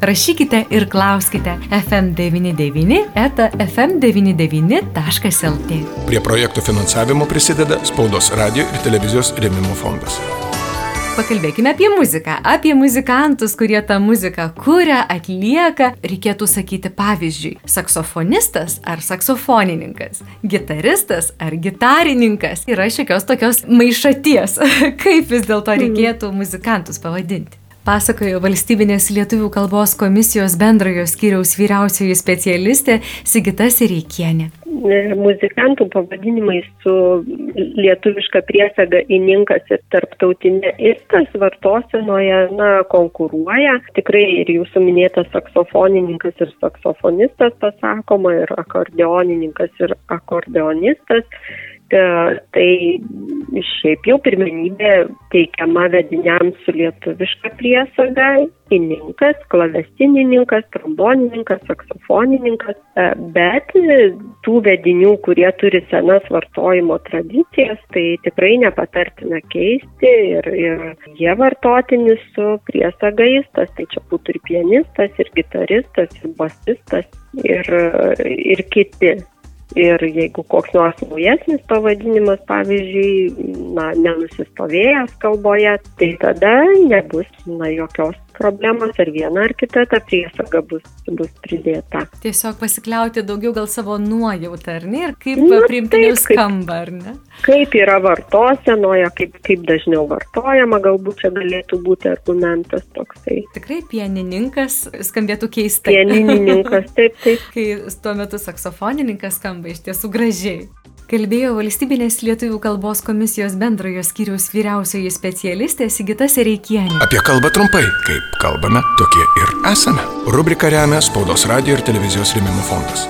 Rašykite ir klauskite FM99 eta fm99.lt. Prie projektų finansavimo prisideda Spaudos radio ir televizijos rėmimo fondas. Pakalbėkime apie muziką, apie muzikantus, kurie tą muziką kuria, atlieka, reikėtų sakyti pavyzdžiui, saksofonistas ar saksofonininkas, gitaristas ar gitarininkas. Yra šiokios tokios maišaties, kaip vis dėlto reikėtų muzikantus pavadinti pasakojo valstybinės lietuvių kalbos komisijos bendrojo skyriaus vyriausioji specialistė Sigita Sireikienė. Muzikantų pavadinimai su lietuviška priesaga įninkas ir tarptautinė istas vartosenoje na, konkuruoja. Tikrai ir jūsų minėtas saksofonininkas ir saksofonistas pasakoma, ir akordeonininkas ir akordeonistas. E, tai šiaip jau pirmenybė teikiama vediniams su lietuviška priesaga - ininkas, klavestinininkas, trombonininkas, saksofonininkas, e, bet tų vedinių, kurie turi senas vartojimo tradicijas, tai tikrai nepatartina keisti ir, ir jie vartotini su priesagais, tai čia būtų ir pianistas, ir gitaristas, ir basistas, ir, ir kiti Ir jeigu koks nors naujesnis pavadinimas, pavyzdžiui, na, nenusistovėjęs kalboje, tai tada nebus na, jokios problemos ar viena ar kita ta priesaga bus, bus pridėta. Tiesiog pasikliauti daugiau gal savo nuojautą, ar ne? Ir kaip nu, priimtiniau skamba, ar ne? Kaip yra vartosenoje, kaip, kaip dažniau vartojama, galbūt čia galėtų būti argumentas toksai. Tikrai pienininkas skambėtų keistai. Pienininkas, taip, taip. Kai tuo metu saksofonininkas skamba iš tiesų gražiai kalbėjo valstybinės lietuvių kalbos komisijos bendrojo skyriaus vyriausioji specialistė Sigita Sereikienė. Apie kalbą trumpai, kaip kalbame, tokie ir esame. Rubrika remia Spaudos radio ir televizijos rėmimo fondas.